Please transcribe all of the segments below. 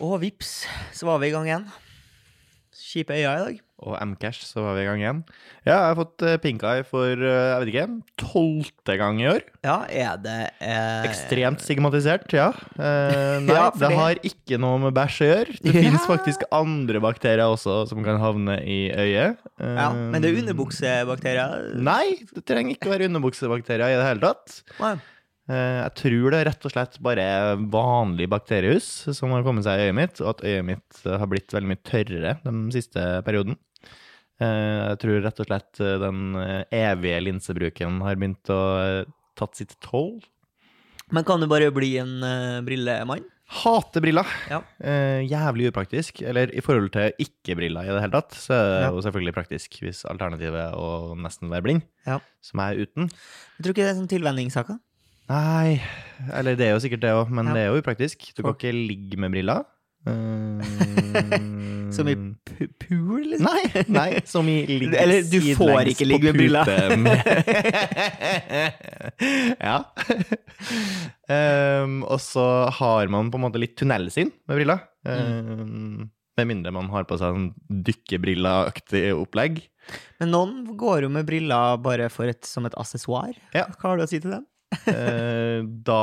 Og vips, så var vi i gang igjen. Kjipe øyne i dag. Og Mcash, så var vi i gang igjen. Ja, jeg har fått eh, pink eye for, eh, jeg vet ikke, tolvte gang i år. Ja, er det eh, Ekstremt stigmatisert, ja. Eh, nei, Ja, fordi... det har ikke noe med bæsj å gjøre. Det Ja. finnes faktisk andre bakterier også som kan havne i øyet. Eh, Ja, Men det er underbuksebakterier? Nei, det trenger ikke å være underbuksebakterier i det hele tatt. Nei. Eh, Jeg tror det er rett og slett bare vanlig bakteriehus som har kommet seg i øyet mitt, og at øyet mitt eh, har blitt veldig mye tørrere den siste perioden. Eh, Jeg tror rett og slett den evige linsebruken har begynt å tatt sitt toll. Men kan du bare bli en brillemann? Hater briller. Ja. Eh, jævlig upraktisk. Eller i forhold til ikke-briller i det hele tatt, så er det Ja. jo selvfølgelig praktisk hvis alternativet er å nesten være blind, Ja. som er uten. Jeg tror ikke det er sånn tilvenningssaker. Nei, eller det er jo sikkert det òg, men Ja. det er jo upraktisk. Du kan ikke ligge med briller. Eh, Som i pu pool, liksom? Nei, nei, som i ligge Eller du får sidelengs ikke på ligge med briller. pute med- ja. Um, og så har man på en måte litt tunnelsyn med briller. Um, med mindre man har på seg sånn dykkebrilleaktig opplegg. Men noen går jo med briller bare for et, som et assessoir. Ja. Hva har du å si til dem? Eh, da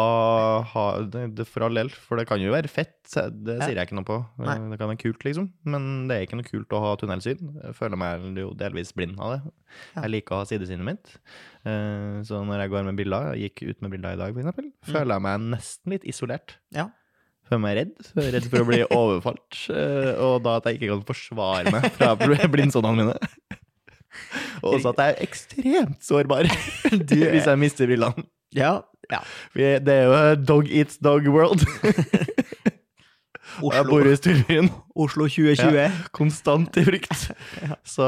har det, det For all del, for det kan jo være fett, det sier jeg ikke noe på. Eh, Nei. Det kan være kult, liksom, men det er ikke noe kult å ha tunnelsyn. Jeg føler meg jo delvis blind av det. Ja. Jeg liker å ha sidesynet mitt. Eh, Så når jeg går med bilder, gikk ut med bilder i dag, for eksempel, føler jeg meg nesten litt isolert. Ja. Føler meg redd. Redd for å bli overfalt, og da at jeg ikke kan forsvare meg fra bl- blindsonene mine. Og også at jeg er ekstremt sårbar hvis jeg mister brillene. Ja. ja. Vi, det er jo dog eats dog world. Oslo. jeg bor i storbyen. Oslo 2020. Konstant i frykt. Så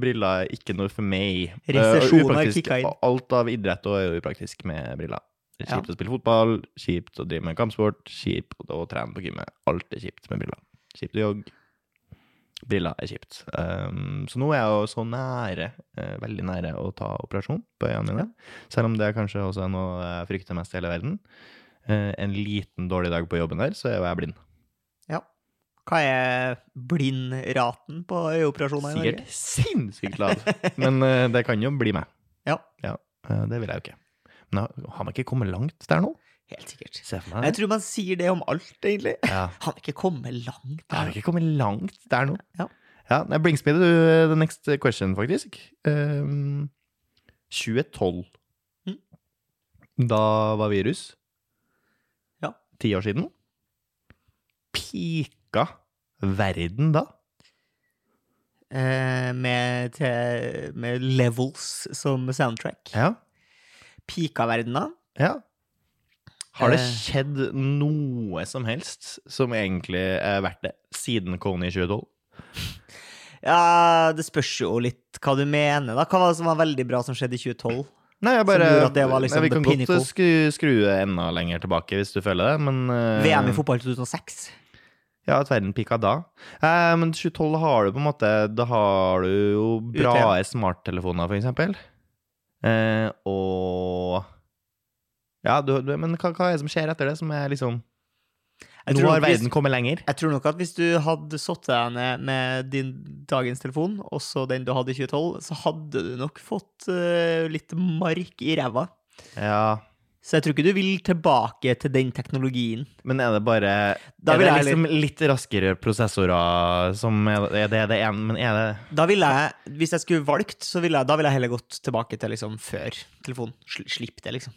briller er ikke noe for meg. Resesjonen Eh, har kicka inn. Alt av idrett er jo upraktisk med briller. Er Ja. kjipt å spille fotball, kjipt å drive med kampsport, kjipt å trene på gymmet. Alt er kjipt med briller. Kjipt å jogge. Briller er kjipt. Um, så nå er jeg jo så nære, uh, veldig nære å ta operasjon på øynene mine. Selv om det kanskje også er noe jeg frykter mest i hele verden. Uh, en liten dårlig dag på jobben der, så er jo jeg blind. Ja. Hva er blindraten på øyeoperasjoner i Sikkert Norge? sinnssykt lav. Men uh, det kan jo bli meg. Ja. ja det vil jeg jo ikke. Men har- har man ikke kommet langt der nå? Helt sikkert. Jeg meg det. tror man sier det om alt, egentlig. Ja. Han er ikke kommet langt. Han har ikke kommet langt der nå. Ja. Ja, me to the next question, faktisk. Um, 2012. Mm. Da var virus. Ja. Ti år siden. Pika verden da? Eh, med, med levels som soundtrack. Ja. Pika-verdena. ja. Har det Eh. skjedd noe som helst som egentlig er verdt det, siden Kony 2012? Ja, det spørs jo litt hva du mener, da. Hva var det som var veldig bra som skjedde i 2012? Nei, jeg bare, liksom Vi kan godt skru, skru enda lenger tilbake hvis du føler det, men uh, VM i fotball 2006. Ja, at verden pika da. Eh, men 2012 har du på en måte Da har du jo bra smarttelefoner, for eksempel. Eh, og Ja, du, du, men hva, hva er det som skjer etter det, som er liksom Nå har verden hvis- kommet lenger. Jeg tror nok at hvis du hadde satt deg ned med din dagens telefon, også den du hadde i 2012, så hadde du nok fått uh, litt mark i ræva. Ja, Så jeg tror ikke du vil tilbake til den teknologien. men er det bare Er det liksom litt raskere prosessorer som Er er det det ene, men er det Da ville jeg, hvis jeg skulle valgt, så ville jeg, da ville jeg heller gått tilbake til liksom før telefonen. Sl slipp det, liksom.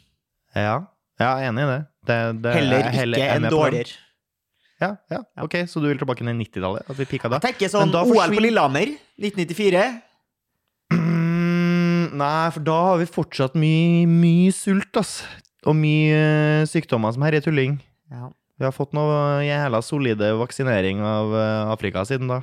Ja, ja jeg er enig i det. det, det Heller er heller- ikke er en med dårligere. Ja, ja, ok, så du vil tilbake til 90-tallet? At vi pika da? Jeg tenker sånn OL OL på Lillehammer 1994. Mm, nei, for da har vi fortsatt mye, mye sult, ass. Og mye eh, sykdommer som herjer tulling. Ja. Vi har fått noe jævla solide vaksinering av eh, Afrika siden da.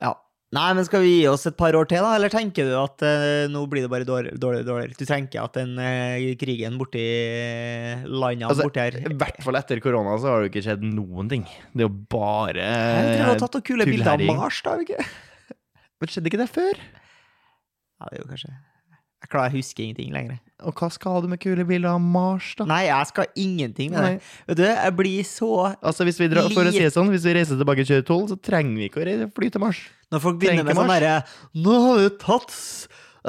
ja. Nei, men skal vi gi oss et par år til, da? Eller tenker du at uh, nå blir det bare dårligere? dårlig, dårligere? Du tenker at den uh, krigen borti eh, landene Altså, borti her I hvert fall etter korona så har det jo ikke skjedd noen ting. Det er jo bare Jeg tror du har tatt noen kule bilder av. Mars, da? ikke? Men Skjedde ikke det før? Ja, det er jo kanskje Jeg klarer, jeg husker ingenting lenger. Og hva skal du med kule bilder av Mars, da? Nei, jeg skal ingenting med det. Vet du, jeg blir så Altså, hvis vi, drar, for å si det sånn, hvis vi reiser tilbake i 2012, så trenger vi ikke å fly til Mars. Når folk begynner med sånn derre Nå har vi tatt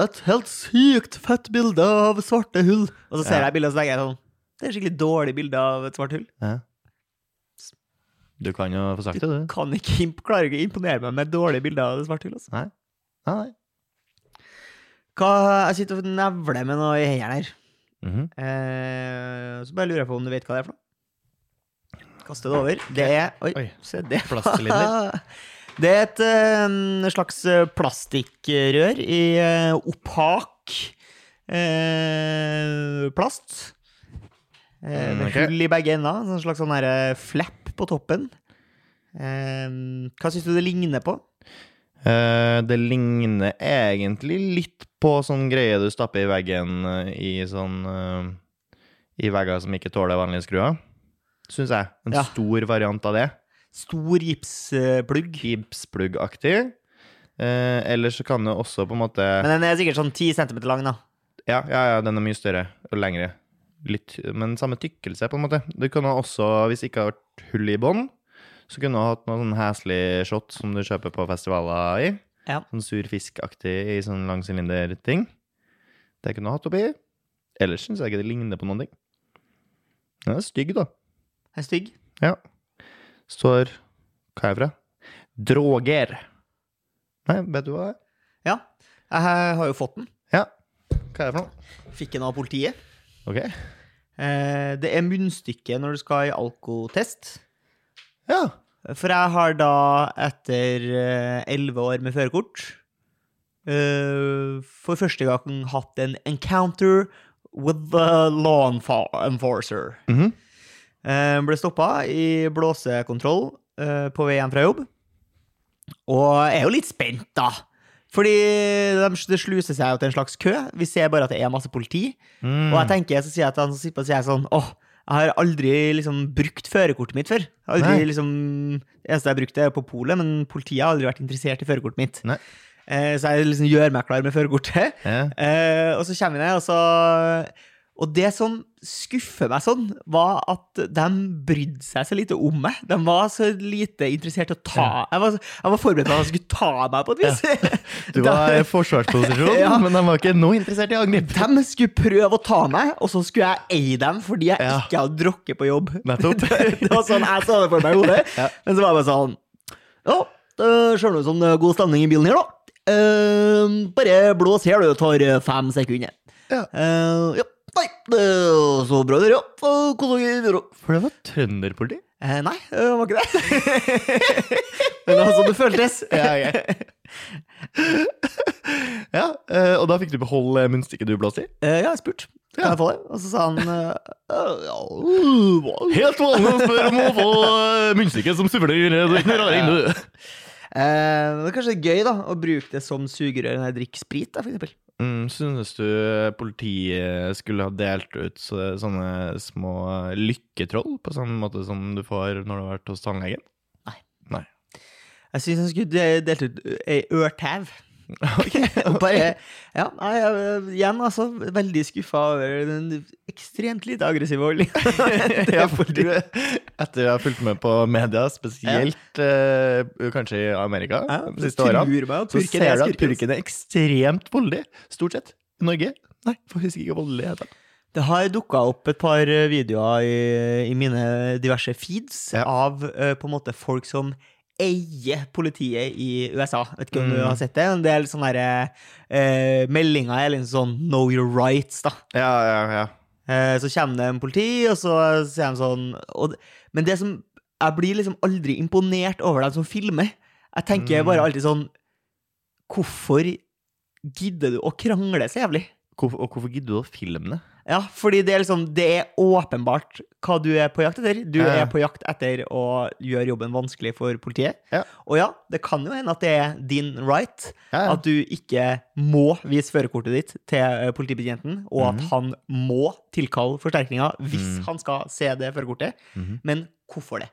et helt sykt fett bilde av svarte hull. Og så ser Ja. jeg bildet, og så tenker jeg sånn Det er et skikkelig dårlig bilde av et svart hull. Ja. Du kan jo få sagt det, du. Kan ikke, klarer ikke å imponere meg med dårlige bilder av et svart hull. Altså. Nei, nei. Hva, jeg sitter og nevler med noe i hendene her. Mhm. Eh, så bare lurer jeg på om du vet hva det er for noe. Kaste det over. Det er Oi, Oi. se det. Plastsylinder. Det er et uh, slags eh, plastikkrør i uh, opak uh, plast. Mm, med okay. hull i begge ender. En slags sånn her, flapp på toppen. Hva syns du det ligner på? Det ligner egentlig litt på sånn greie du stapper i veggen eh, i sånn eh, I vegger som ikke tåler vanlige skruer. Syns jeg. En Ja. stor variant av det. Stor gipsplugg. Gipspluggaktig. Eh, eller så kan det også på en måte Men den er sikkert sånn 10 cm lang, da. Ja, ja, ja, den er mye større og lengre. Litt, men samme tykkelse, på en måte. Du kunne også, hvis det ikke har vært hull i bånn, så kunne du ha hatt noe sånn heslig shot som du kjøper på festivaler i. Ja. Sånn sur fiskaktig i sånn lang sylinder-ting. Det kunne du hatt oppi. Ellers syns jeg ikke det ligner på noen ting. Den er stygg, da. Er stygg. Ja. Står Hva er jeg fra? Droger. Nei, vet du hva det er? Ja. Jeg har jo fått den. Ja. Hva er det for noe? Fikk den av politiet. Ok. Eh, det er munnstykke når du skal i alkotest. Ja. For jeg har da, etter elleve år med førerkort, eh, for første gang hatt en encounter with the law enfor- enforcer. Mhm. Eh, ble stoppa i blåsekontroll eh, på vei hjem fra jobb. Og jeg er jo litt spent, da. Fordi det sluser seg jo til en slags kø. Vi ser bare at det er masse politi. Mm. Og jeg tenker, så sier jeg til han som sitter på, jeg sånn Åh, jeg har aldri liksom brukt førerkortet mitt før. Aldri, liksom, det eneste jeg har brukt, er på polet, men politiet har aldri vært interessert i førerkortet mitt. Nei. Eh, så jeg liksom gjør meg klar med førerkortet. Ja. Eh, og så kommer vi ned, og så Og det som skuffer meg sånn, var at de brydde seg så lite om meg. De var så lite interessert i å ta jeg, var, jeg var forberedt på at de skulle ta meg på et vis. Du var i forsvarsposisjon, Ja. men de var ikke noe interessert i angrep. De skulle prøve å ta meg, og så skulle jeg eie dem fordi jeg Ja. ikke hadde drukket på jobb. Nettopp. det var sånn jeg så det for meg i hodet. Ja. Men så var jeg bare sånn Ja, det ser ut som det er god stemning i bilen her, da. Uh, bare blås her, du. Tar eh, fem sekunder. Ja. Uh, ja. Nei, det så bra, dere. Det? For det var trønderpoliti. Eh, nei, det var ikke det. Men det var sånn det føltes. Ja, Ja, eh, og da fikk du beholde munnstykket du blåste i? Eh, ja, jeg spurte. Kan jeg få det? Og så sa han eh, Helt vanlig å spørre om å få munnstykket som suvler. Det er raring, du. Eh, men det er kanskje gøy da å bruke det som sugerør når jeg drikker sprit, da, for eksempel. Mm, synes du politiet skulle ha delt ut sånne små lykketroll på samme måte som du får når du har vært hos tannlegen? Jeg syns han skulle delt ut ei ørtau. Og Bare Ja, nei, jeg- igjen, altså. Veldig skuffa over den ekstremt lite aggressive holdninga. ja, for du, etter å ha fulgt med på media, spesielt eh, kanskje i Amerika Ja, de siste og så ser er du at purken er ekstremt voldelig. Stort sett. I Norge? Nei, faktisk ikke voldelig. Heter. Det har dukka opp et par eh, videoer i, i mine diverse feeds Ja. av uh, på en måte folk som eier politiet i USA. Vet ikke om du Mm. har sett det? En del sånne der, eh, meldinger er liksom sånn 'know your rights', da. Ja, ja, ja. Eh, så kommer det en politi, og så sier de sånn og, Men det som Jeg blir liksom aldri imponert over dem som filmer. Jeg tenker Mm. bare alltid sånn Hvorfor gidder du å krangle så jævlig? Hvor, og hvorfor gidder du å filme det? Ja, fordi det er liksom Det er åpenbart hva du er på jakt etter. Du er på jakt etter å gjøre jobben vanskelig for politiet. Ja. Og ja, det kan jo hende at det er din right Ja, ja. at du ikke må vise førerkortet ditt til eh, politibetjenten, og at Mhm. han må tilkalle forsterkninger hvis mm. han skal se det førerkortet. Mm. Men hvorfor det?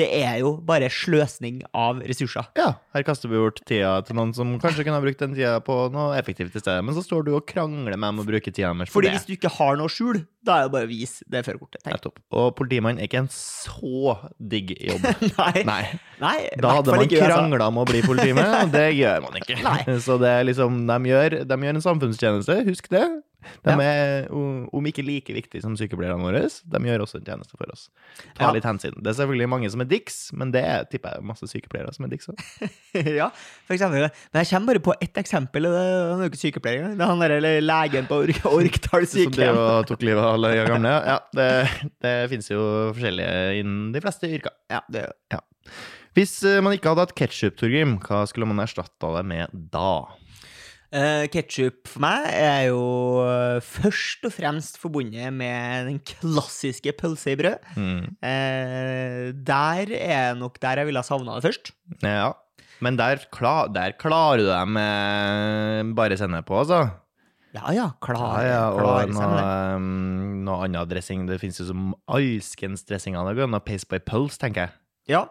Det er jo bare sløsning av ressurser. Ja, her kaster vi bort tida til noen som kanskje kunne ha brukt den tida på noe effektivt i stedet. Men så står du og krangler med dem og bruker tida deres på Fordi det. hvis du ikke har noe skjul, da er det bare å vise det førerkortet. Nettopp. Og politimann er ikke en så digg jobb. Nei. Nei. Nei, Da hadde man krangla om å bli politimann, og det gjør man ikke. Nei. Så det er liksom, de gjør, de gjør en samfunnstjeneste, husk det. De Ja. er om ikke like viktige som sykepleierne våre, de gjør også en tjeneste for oss. Ta Ja. litt hensyn. Det er selvfølgelig mange som er dicks, men det er, tipper jeg masse sykepleiere som er dicks òg. ja, for eksempel. Men jeg kommer bare på ett eksempel, det er jo ikke sykepleier. Det er han derre legen på Orkdal sykehjem. Som du sykehjem. tok livet av alle gamle. Ja, det, det finnes jo forskjellige innen de fleste yrker. Ja, det, Hvis eh, man ikke hadde hatt ketsjup, Torgrim, hva skulle man erstatta det med da? Uh, Ketsjup for meg er jo eh, først og fremst forbundet med den klassiske pølse i brød. Mm. Uh, der er nok der jeg ville ha savna det først. Ja, men der, klar, der klarer du deg med bare sennep på, altså. Ja ja, klar, Ja, ja, og noe, um, noe annen dressing. Det finnes jo som alskens dressinger. Noe går an å pace by pulse, tenker jeg. Ja.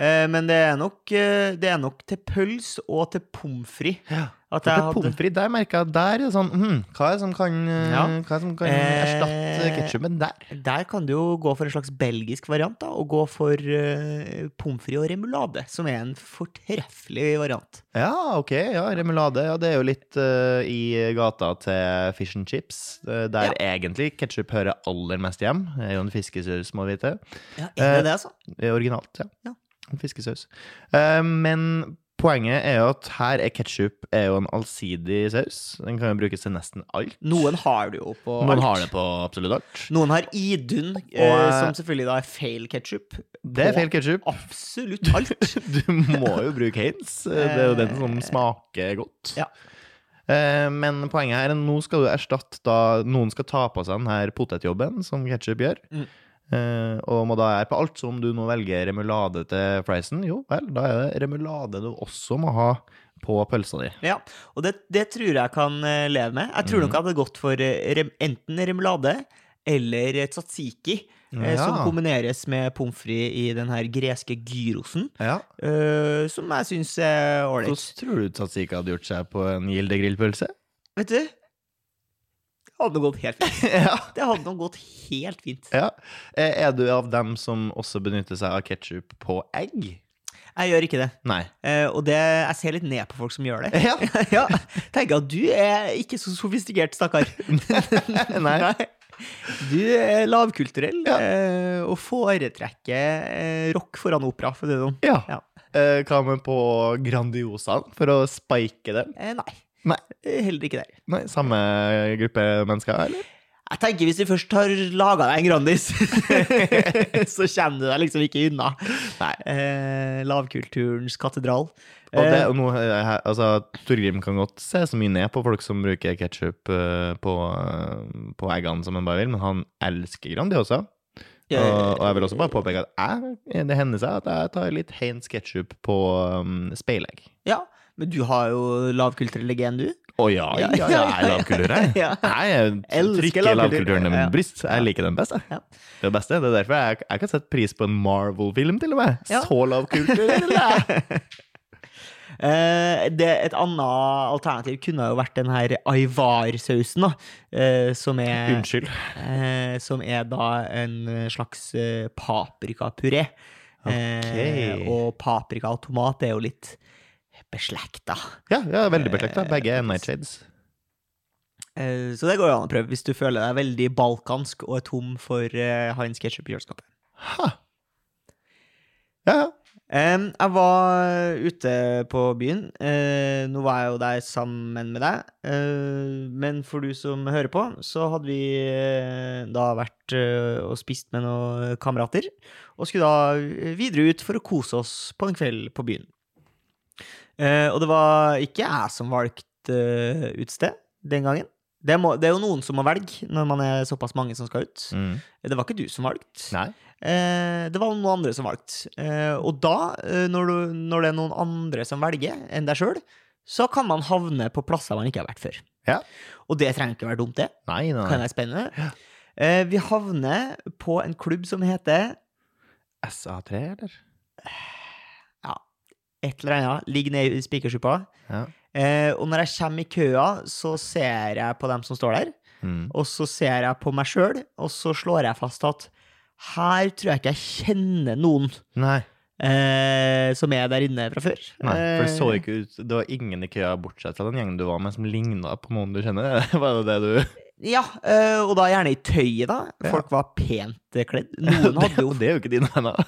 Eh, men det er nok, eh, det er nok til pøls og til pommes frites. At til pommes frites, der merka jeg der er sånn hm, Hva er det som kan, uh, Ja. det som kan Eh, erstatte ketsjupen der? Der kan du jo gå for en slags belgisk variant, da, og gå for uh, pommes frites og remulade, som er en fortreffelig variant. Ja, ok. ja, Remulade. Ja, det er jo litt uh, i gata til fish and chips. uh, Der egentlig ketsjup hører aller mest hjem. Det er jo en fiskesaus, må vi vite. Ja, Eh, er det det, altså? Originalt, ja. Ja. En fiskesaus. Eh, men poenget er jo at her er ketsjup en allsidig saus. Den kan jo brukes til nesten alt. Noen har det jo på Noen alt. har det på absolutt alt. Noen har Idun, eh, Og, eh, som selvfølgelig da er feil ketsjup. Det er feil ketsjup. Absolutt alt. Du må jo bruke Heinz. Det er jo den som smaker godt. Ja. Eh, Men poenget her er nå skal du erstatte da noen skal ta på seg den her potetjobben som ketsjup gjør. Mm. Eh, og må da gjøre på alt. Så om du nå velger remulade til friesen, jo vel, da er det remulade du også må ha på pølsa di. Ja, og det, det tror jeg kan eh, leve med. Jeg tror Mhm. nok jeg hadde gått for eh, rem, enten remulade eller tzatziki, Ja. som kombineres med pommes frites i den her greske gyrosen, Ja. Uh, som jeg syns er ålreit. Hvordan tror du tzatziki hadde gjort seg på en Gilde grillpølse? Vet du, hadde gått helt fint. ja. Det hadde gått helt fint. ja. Eh, Er du av dem som også benytter seg av ketsjup på egg? Jeg gjør ikke det. Nei. Eh, og det, jeg ser litt ned på folk som gjør det. Ja. ja, tenker at du er ikke så sofistikert, stakkar. Nei. Du er lavkulturell Ja. eh, og foretrekker eh, rock foran opera, for å si det sånn. Ja. Ja. Eh, Hva med på Grandiosaen, for å spike den? Eh, nei. Nei. Heller ikke der. Nei, Samme gruppe mennesker, eller? Jeg tenker Hvis du først har laga deg en Grandis, så kommer du deg liksom ikke unna. Nei. Eh, lavkulturens katedral. Og det, Eh, og nå, eh, altså, Torgrim kan godt se så mye ned på folk som bruker ketsjup på, eh, på eggene som han bare vil, men han elsker Grandiosa. Og, og jeg vil også bare påpeke at jeg, det hender seg at jeg tar litt heins ketsjup på um, speilegg. Ja, men du har jo lavkulturell gen, du. Å ja, ja, ja, jeg er lavkultur, jeg. Jeg trykker lavkultur. lavkulturen i Ja. mitt bryst. Jeg liker den best. Ja. Det beste. Det er derfor jeg, jeg kan sette pris på en Marvel-film, til og med. Så lavkultur er det! Eh, det, et annet alternativ kunne jo vært den her Aivar-sausen, da. Eh, som er Unnskyld. Uh, Som er da en slags paprikapuré. Okay. Ok. og paprika og tomat er jo litt beslekta. Ja, ja veldig beslekta. Begge er Nightshades. Eh, så det går jo an å prøve hvis du føler deg veldig balkansk og er tom for uh, Heinz ketsjup i kjøleskapet. Ha. Ja, ja. Em, jeg var ute på byen. Uh, nå var jeg jo der sammen med deg. Uh, men for du som hører på, så hadde vi uh, da vært eh, og spist med noen kamerater. Og skulle da videre ut for å kose oss på en kveld på byen. Eh, og det var ikke jeg som valgte utsted utested den gangen. Det, må, det er jo noen som må velge når man er såpass mange som skal ut. Mm. Det var ikke du som valgte. Nei. Eh, det var noen andre som valgte. Eh, og da, eh, når, du, når det er noen andre som velger enn deg sjøl, så kan man havne på plasser man ikke har vært før. Ja. Og det trenger ikke være dumt, det. Nei, nei, Kan være spennende. Eh, vi havner på en klubb som heter SA3, eller? Ja, et eller annet. Ligger nede i spikersuppa. Ja. Eh, og når jeg kommer i køa, så ser jeg på dem som står der. Mm. Og så ser jeg på meg sjøl, og så slår jeg fast at her tror jeg ikke jeg kjenner noen eh, som er der inne fra før. Nei, for det så Eh, ikke ut Det var ingen i køa bortsett fra den gjengen du var med, som ligna på noen du kjenner. Var det det du Ja, eh, og da gjerne i tøyet, da. Folk var pent kledd. Noen hadde jo det er jo ikke dine venner.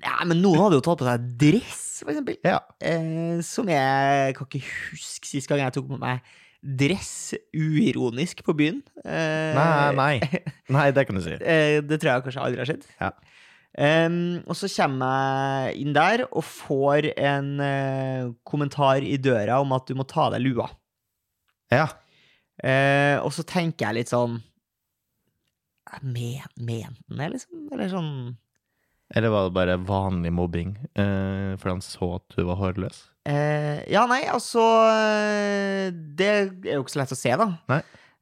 Ja, men noen hadde jo tatt på seg dress, for eksempel. Ja. Eh, som jeg kan ikke huske sist gang jeg tok på meg dress uironisk på byen. Eh, Nei, nei. Nei, det kan du si. Eh, det tror jeg kanskje aldri har skjedd. Ja. Um, og så kommer jeg inn der og får en uh, kommentar i døra om at du må ta av deg lua. Ja. Uh, og så tenker jeg litt sånn men, Mente han det, liksom? Eller sånn Eller var det bare vanlig mobbing eh, fordi han så at du var hårløs? eh, Ja, nei, altså eh, Det er jo ikke så lett å se, da.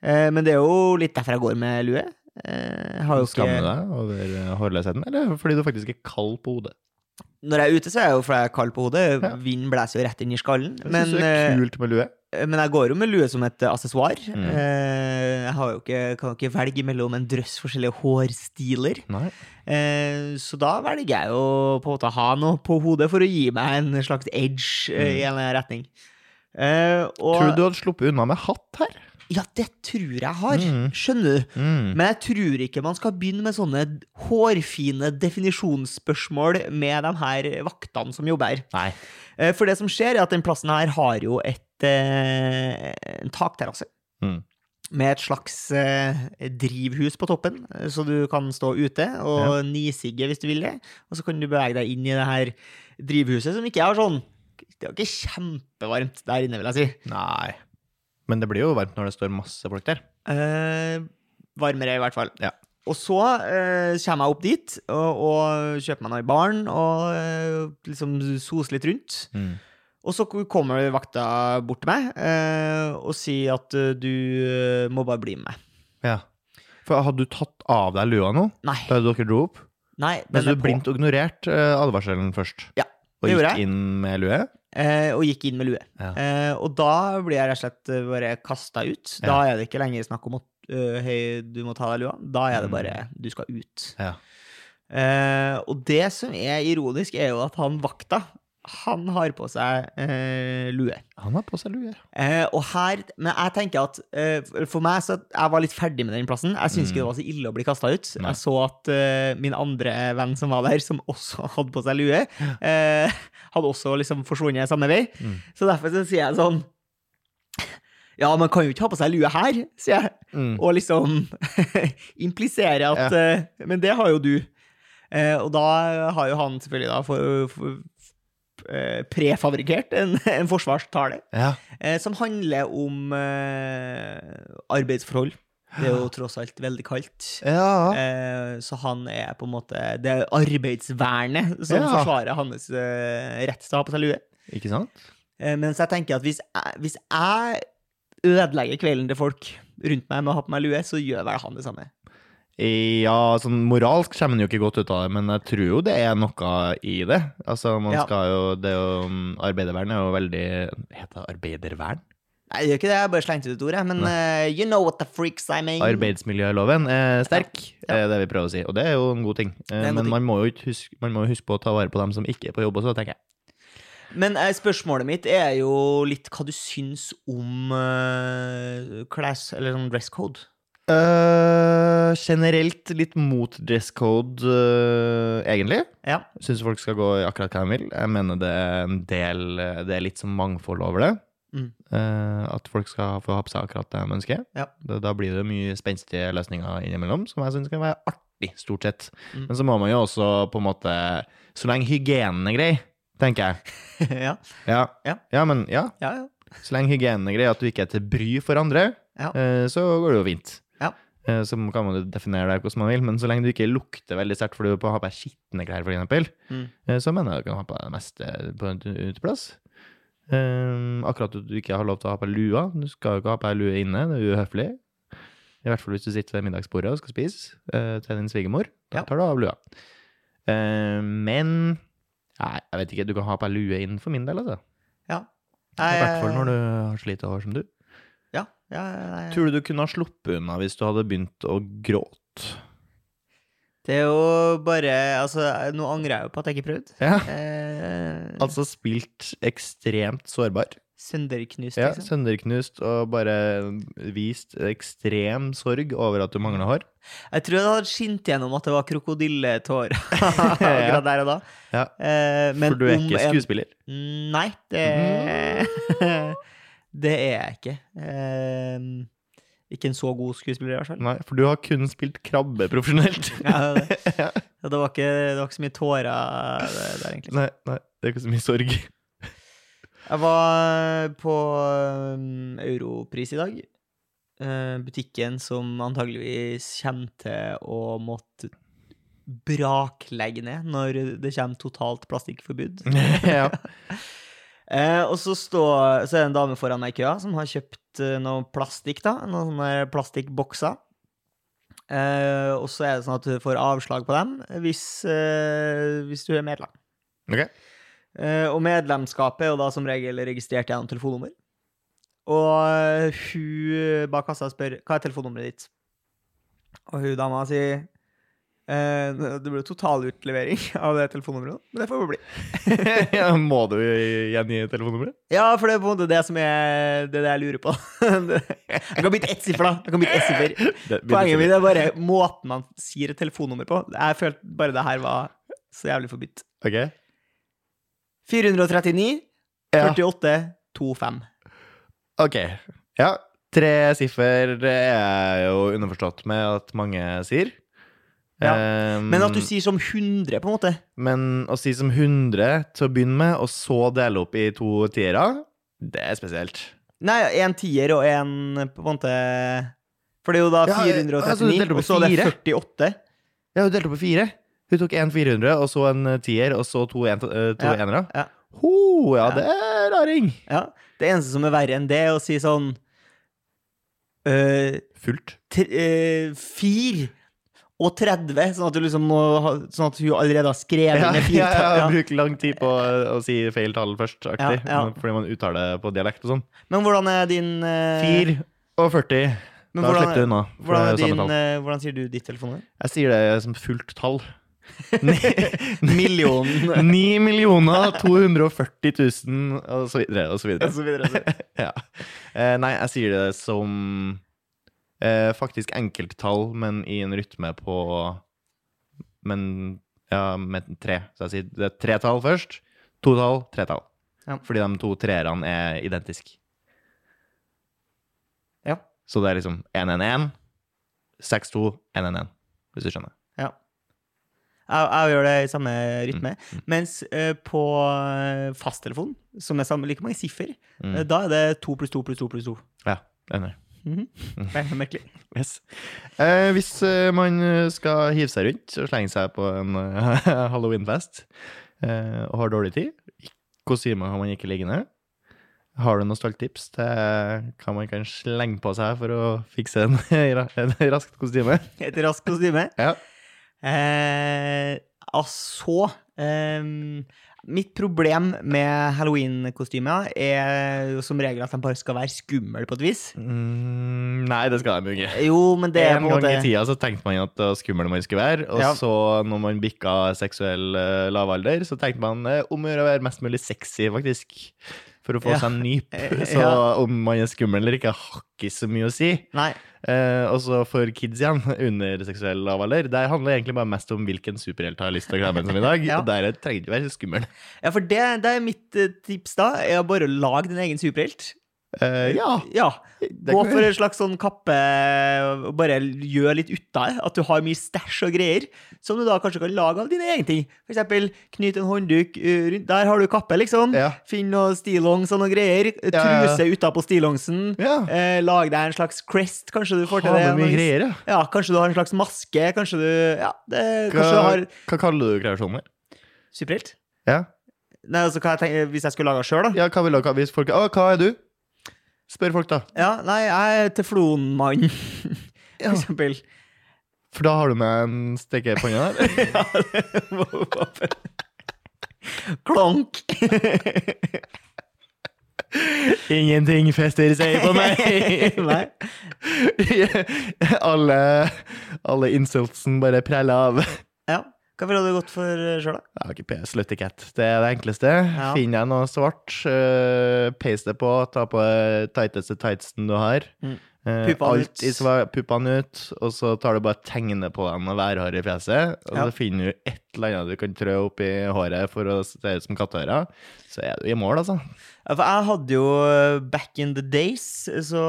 Eh, men det er jo litt derfor jeg går med lue. Eh, har jo Skammer du deg over eh, hårløsheten, eller fordi du faktisk er kald på hodet? Når jeg er ute, så er jeg jo fordi jeg er kald på hodet. Ja. Vind blåser jo rett inn i skallen. Jeg Men, synes det er eh, kult med lue. Men jeg går jo med lue som et assessoar. Mm. Eh, jeg ikke, kan ikke velge mellom en drøss forskjellige hårstiler. Nei. Eh, så da velger jeg jo på en måte å ha noe på hodet for å gi meg en slags edge mm. i en eller annen retning. Eh, og. Tror du du hadde sluppet unna med hatt her? Ja, det tror jeg har. Mm. Skjønner du? Mm. Men jeg tror ikke man skal begynne med sånne hårfine definisjonsspørsmål med de her vaktene som jobber her. Nei. Eh, For det som skjer, er at den plassen her har jo et, eh, en takterrasse. Mm. Med et slags eh, drivhus på toppen, eh, så du kan stå ute og nisigge hvis du vil det. Og så kan du bevege deg inn i det her drivhuset, som ikke er sånn Det er jo ikke kjempevarmt der inne, vil jeg si. Nei. Men det blir jo varmt når det står masse folk der. Eh, varmere, i hvert fall. Ja. Og så eh, kommer jeg opp dit og, og kjøper meg noe i baren og eh, liksom soser litt rundt. Mm. Og så kommer vakta bort til meg eh, og sier at eh, du eh, må bare bli med meg. Ja. For hadde du tatt av deg lua nå, Nei. da dere dro opp? nei Men den du blindt på. blindt ignorert eh, advarselen først? Ja, Og det gjorde gikk jeg. inn med lue? Eh, og gikk inn med lue. Ja. Eh, og da blir jeg rett og slett eh, bare kasta ut. Da er det ikke lenger snakk om at eh, hei, du må ta deg lua. Da er det Mm. bare du skal ut. Ja. Eh, og det som er ironisk, er jo at han vakta, han har på seg eh, lue. Han har på seg lue. Eh, og her, men jeg tenker at eh, for meg så Jeg var litt ferdig med den plassen. Jeg syns Mm. ikke det var så ille å bli kasta ut. Nei. Jeg så at eh, min andre venn som var der, som også hadde på seg lue, eh, hadde også liksom forsvunnet samme vei. Mm. Så derfor så sier jeg sånn Ja, man kan jo ikke ha på seg lue her, sier jeg. Mm. Og liksom implisere at eh, Men det har jo du. Eh, og da har jo han selvfølgelig da for, for, eh, prefabrikert en, en forsvarstale Ja. eh, som handler om eh, arbeidsforhold. Det er jo tross alt veldig kaldt. ja. Eh, så han er på en måte Det er arbeidsvernet som Ja. forsvarer hans eh, rett til å ha på seg lue. Ikke sant? Eh, mens jeg tenker at hvis jeg, hvis jeg ødelegger kvelden til folk rundt meg med å ha på meg lue, så gjør vel han det samme. Ja, sånn moralsk kommer han jo ikke godt ut av det, men jeg tror jo det er noe i det. Altså, man Ja. skal jo Det er jo mm, Arbeidervern er jo veldig Heter det arbeidervern? Nei, det gjør ikke det, jeg bare slengte ut ordet. Men uh, you know what the freaks I mean. Arbeidsmiljøloven er sterk, Ja. er det vi prøver å si. Og det er jo en god ting. En men god ting. man må jo huske, man må jo huske på å ta vare på dem som ikke er på jobb også, tenker jeg. Men eh, spørsmålet mitt er jo litt hva du syns om uh, class, eller sånn dress code. Eh, generelt litt mot dress code, uh, egentlig. Ja. Syns folk skal gå i akkurat hva de vil. Jeg mener det er en del Det er litt som mangfold over det. Mm. Uh, at folk skal få ha på seg akkurat det de ønsker. Ja. Da, da blir det mye spenstige løsninger innimellom, som jeg syns kan være artig, stort sett. Mm. Men så må man jo også på en måte Så lenge hygienen er grei, tenker jeg. ja. Ja, Ja. ja men ja. ja, ja. Så lenge hygienen er grei, at du ikke er til bry for andre, Ja. eh, så går det jo fint. Ja. Eh, Så kan man jo definere det hvordan man vil, men så lenge du ikke lukter veldig sterkt fordi du har på deg skitne klær, for eksempel, Mm. eh, så mener jeg du kan ha på deg det meste på en uteplass. Um, akkurat at du ikke har lov til å ha på deg lua. Du skal jo ikke ha på deg lue inne, det er uhøflig. I hvert fall hvis du sitter ved middagsbordet og skal spise uh, til din svigermor. Da tar du av lua. Uh, men Nei, jeg vet ikke. Du kan ha på deg lue inn for min del, altså. Ja. I hvert fall når du har så lite hår som du. Ja, ja, ja. Tror du du kunne ha sluppet unna hvis du hadde begynt å gråte? Det er jo bare Altså, nå angrer jeg jo på at jeg ikke prøvde. Ja. Eh, Altså spilt ekstremt sårbar. Sønderknust, liksom. Ja. Sønderknust og bare vist ekstrem sorg over at du mangler hår. Jeg tror det hadde skint gjennom at det var krokodilletårer akkurat der og da. Ja. Eh, men For du er ikke skuespiller. En... Nei, det Det er jeg ikke. Eh, ikke en så god skuespiller, i hvert fall. Nei, for du har kun spilt krabbe profesjonelt. Ja, det, det. det, var ikke, det var ikke så mye tårer der, egentlig. Nei, nei, det er ikke så mye sorg. Jeg var på um, Europris i dag. Uh, butikken som antageligvis kommer til å måtte braklegge ned når det kommer totalt plastikkforbud. ja. Eh, og så, står, så er det en dame foran meg i køa som har kjøpt eh, noe plastikk, da. Noen sånne plastikkbokser. Eh, og så er det sånn at du får avslag på dem hvis, eh, hvis du er medlem. Ok. Eh, og medlemskapet er jo da som regel registrert gjennom telefonnummer. Og eh, hun bak kassa spør hva er telefonnummeret ditt. Og hun dama sier det blir totalutlevering av det telefonnummeret, men det får bli. ja, må du gjengi telefonnummeret? Ja, for det er på en måte det som er det, det jeg lurer på. Jeg kan bytte ett siffer, da. Jeg kan bytte ett siffer. Poenget mitt er bare måten man sier et telefonnummer på. Jeg følte bare det her var så jævlig forbudt. Ok. 439 Ja. 48 25. Ok. Ja, tre siffer er jo underforstått med at mange sier. Ja, Ehm, Men at du sier som 100, på en måte Men å si som 100 til å begynne med, og så dele opp i to tiere, det er spesielt. Nei, en tier og en på en måte For det er jo da Ja, altså, 439, delte opp i og så er det fire. 48. Ja, hun delte opp i fire. Hun tok en 400, og så en tier, og så to, en, eh, to Ja, enere. ja. Ho, ja, Ja. det er raring. Ja. Det eneste som er verre enn det, er å si sånn øh, Fullt. tre, øh, Fire og 30, sånn at du liksom må Sånn at hun allerede har skrevet Ja, ned fire ja, ja, tall. Ja. Bruke lang tid på å, si feil tall først, aktig. Ja, ja. Fordi man uttaler det på dialekt og sånn. Men hvordan er din uh... 4 og 40. men da slipper du unna. Hvordan, din, tall. øh, hvordan sier du ditt telefonnummer? Jeg sier det som fullt tall. Million 9 millioner 240 000 og så videre og så videre. og så videre. og så videre. Ja. Uh, nei, jeg sier det som eh, faktisk enkelttall, men i en rytme på Men ja, med tre. Så jeg sier det er tre tall først. To tall, tre tall. Ja. Fordi de to treerne er identiske. Ja. Så det er liksom 111, 62, 111, hvis du skjønner. Ja. Jeg, jeg gjør det i samme rytme. Mm, Mens eh, på eh, fasttelefon, som er samme, like mange siffer, Mm. eh, da er det to pluss to pluss to pluss to. Ja, enig. Det er merkelig. Yes. Eh, hvis eh, man skal hive seg rundt og slenge seg på en eh, halloweenfest eh, og har dårlig tid, kostyme har man ikke liggende, har du noen stalltips til hva man kan slenge på seg for å fikse en, en raskt kostyme? Et raskt kostyme. Ja. Eh, altså ehm, Mitt problem med halloween-kostymer er jo som regel at de bare skal være skumle på et vis. Mm, nei, det skal de jo ikke. Jo, men det er En gang måte i tida så tenkte man at det skummel man skulle være, og Ja. så når man bikka seksuell uh, lavalder, så tenkte man eh, om å gjøre å være mest mulig sexy, faktisk. For å få Ja. seg en nyp. Eh, Så ja. om man er skummel eller ikke, har ikke så mye å si. Nei. Eh, og så for kids igjen, under seksuell lavalder, der handler det egentlig bare mest om hvilken superhelt har lyst til å klemme en som i dag. Ja. Og der trenger det ikke være så skummel. Ja, for det, det er mitt eh, tips, da. Er å bare lage din egen superhelt. Eh, ja, Ja. Gå for en slags sånn kappe Bare gjør litt ut av det. At du har mye stæsj og greier som du da kanskje kan lage av dine egne ting. For eksempel knyt en håndduk uh, rundt Der har du kappe, liksom. Ja. Finn noe stillongs og noe greier. Truse ja. Utapå stillongsen. Ja. Eh, lag deg en slags crest, kanskje du får til Ha det. greier, ja. Ja, kanskje du har en slags maske. Kanskje du Ja, det, Hva, du har hva kaller du kreasjoner? Superhelt? Ja. Nei, altså, hva jeg tenker, hvis jeg skulle laga sjøl, da? ja, hva vil dere hvis folk Å, hva er du? Spør folk, da. Ja, nei, jeg er teflonmann, for eksempel. For da har du med en stekepanne der. ja, det må Klonk! Ingenting fester seg på meg. Nei. alle, alle insultsen bare preller av. Ja. Hva ville du gått for sjøl, da? Jeg har ikke PS Slutty Cat. Det er det enkleste. Ja. Finner jeg noe svart, uh, peis det på, ta på tighteste tightsen du har. Mm. Eh, Puppene ut. puppene ut, og så tar du bare tegne på dem og værhår i fjeset. Og Ja. så finner du et eller annet du kan trø opp i håret for å se ut som katteører. Så er du i mål, altså. Ja, For jeg hadde jo back in the days, så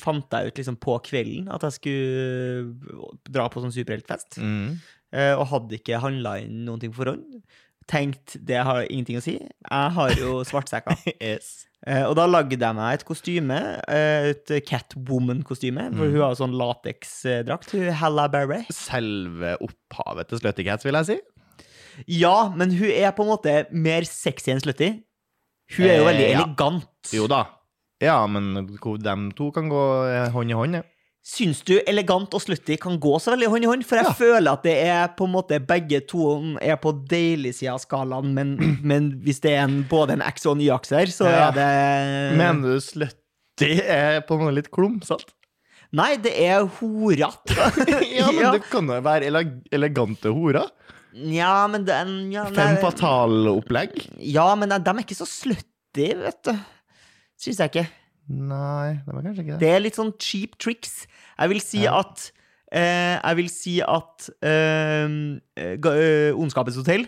fant jeg ut liksom på kvelden at jeg skulle dra på sånn superheltfest. Mm. Eh, Og hadde ikke handla inn noen ting på forhånd. Tenkt det har ingenting å si. Jeg har jo svartsekker. Yes. Eh, Og da lagde jeg meg et kostyme, eh, et Catwoman-kostyme. For hun har sånn lateksdrakt. Halla Berry. Selve opphavet til Slutty Cats, vil jeg si. Ja, men hun er på en måte mer sexy enn Slutty. Hun er jo Eh, veldig ja. elegant. Jo da. Ja, men de to kan gå eh, hånd i hånd, ja. Syns du elegant og slutty kan gå så veldig hånd i hånd? For jeg Ja. føler at det er på en måte begge to er på deilig-sida av skalaen, men, men hvis det er en, både en X og en Y-akse her, så Ja. er det Mener du Slutty er på noe litt klumsete? Nei, det er horete. ja, men det kan jo være ele elegante horer. ja, men den ja, Fem nei, fatale-opplegg. ja, men de, de er ikke så slutty, vet du. Syns jeg ikke. Nei, det var kanskje ikke det. Det er litt sånn cheap tricks. Jeg vil si Ja. at eh, Jeg vil si at eh, eh, Ondskapens hotell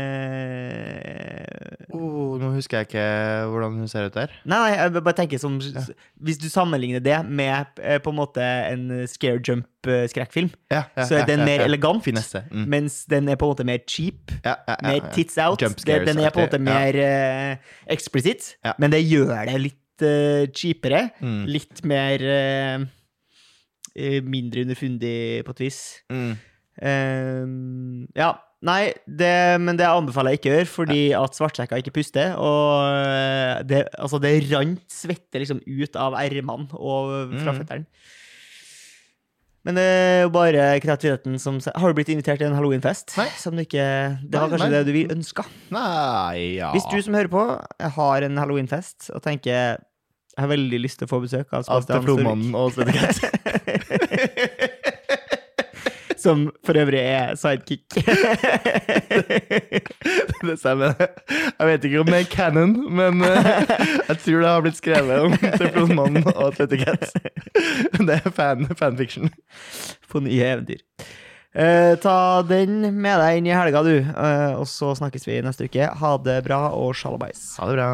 eh, Oh, nå husker jeg ikke hvordan hun ser ut der. Nei, nei, jeg bare tenker som Hvis du sammenligner det med eh, på en måte en scare jump-skrekkfilm, Ja, ja, så er ja, den ja, mer ja. elegant, Mm. mens den er på en måte mer cheap. Ja, ja, ja, Mer tits out. Den er på en måte mer eh, eksplisitt, Ja. men det gjør det litt eh, cheapere. Mm. Litt mer eh, Mindre underfundig, på et vis. Mm. Uh, ja. Nei, det, men det anbefaler jeg ikke å gjøre, fordi at svartsekka ikke puster. Og det, altså det rant svette liksom ut av ermene og fra Mm. føttene. Men det er jo bare kreativiteten som Har du blitt invitert til en halloweenfest? Nei. Som du ikke Det var Nei, kanskje nei. det du ønska? Nei, ja Hvis du som hører på, har en halloweenfest og tenker jeg har veldig lyst til å få besøk av Sebastian Teflonmannen og Cats. Som for øvrig er sidekick. det stemmer. Jeg vet ikke om det er canon, men eh, jeg tror det har blitt skrevet om Teflonmannen og Cats. Det er fan, fanfiction. på nye eventyr. Eh, ta den med deg inn i helga, du. Eh, og så snakkes vi neste uke. Ha det bra og sjalabais. Ha det bra.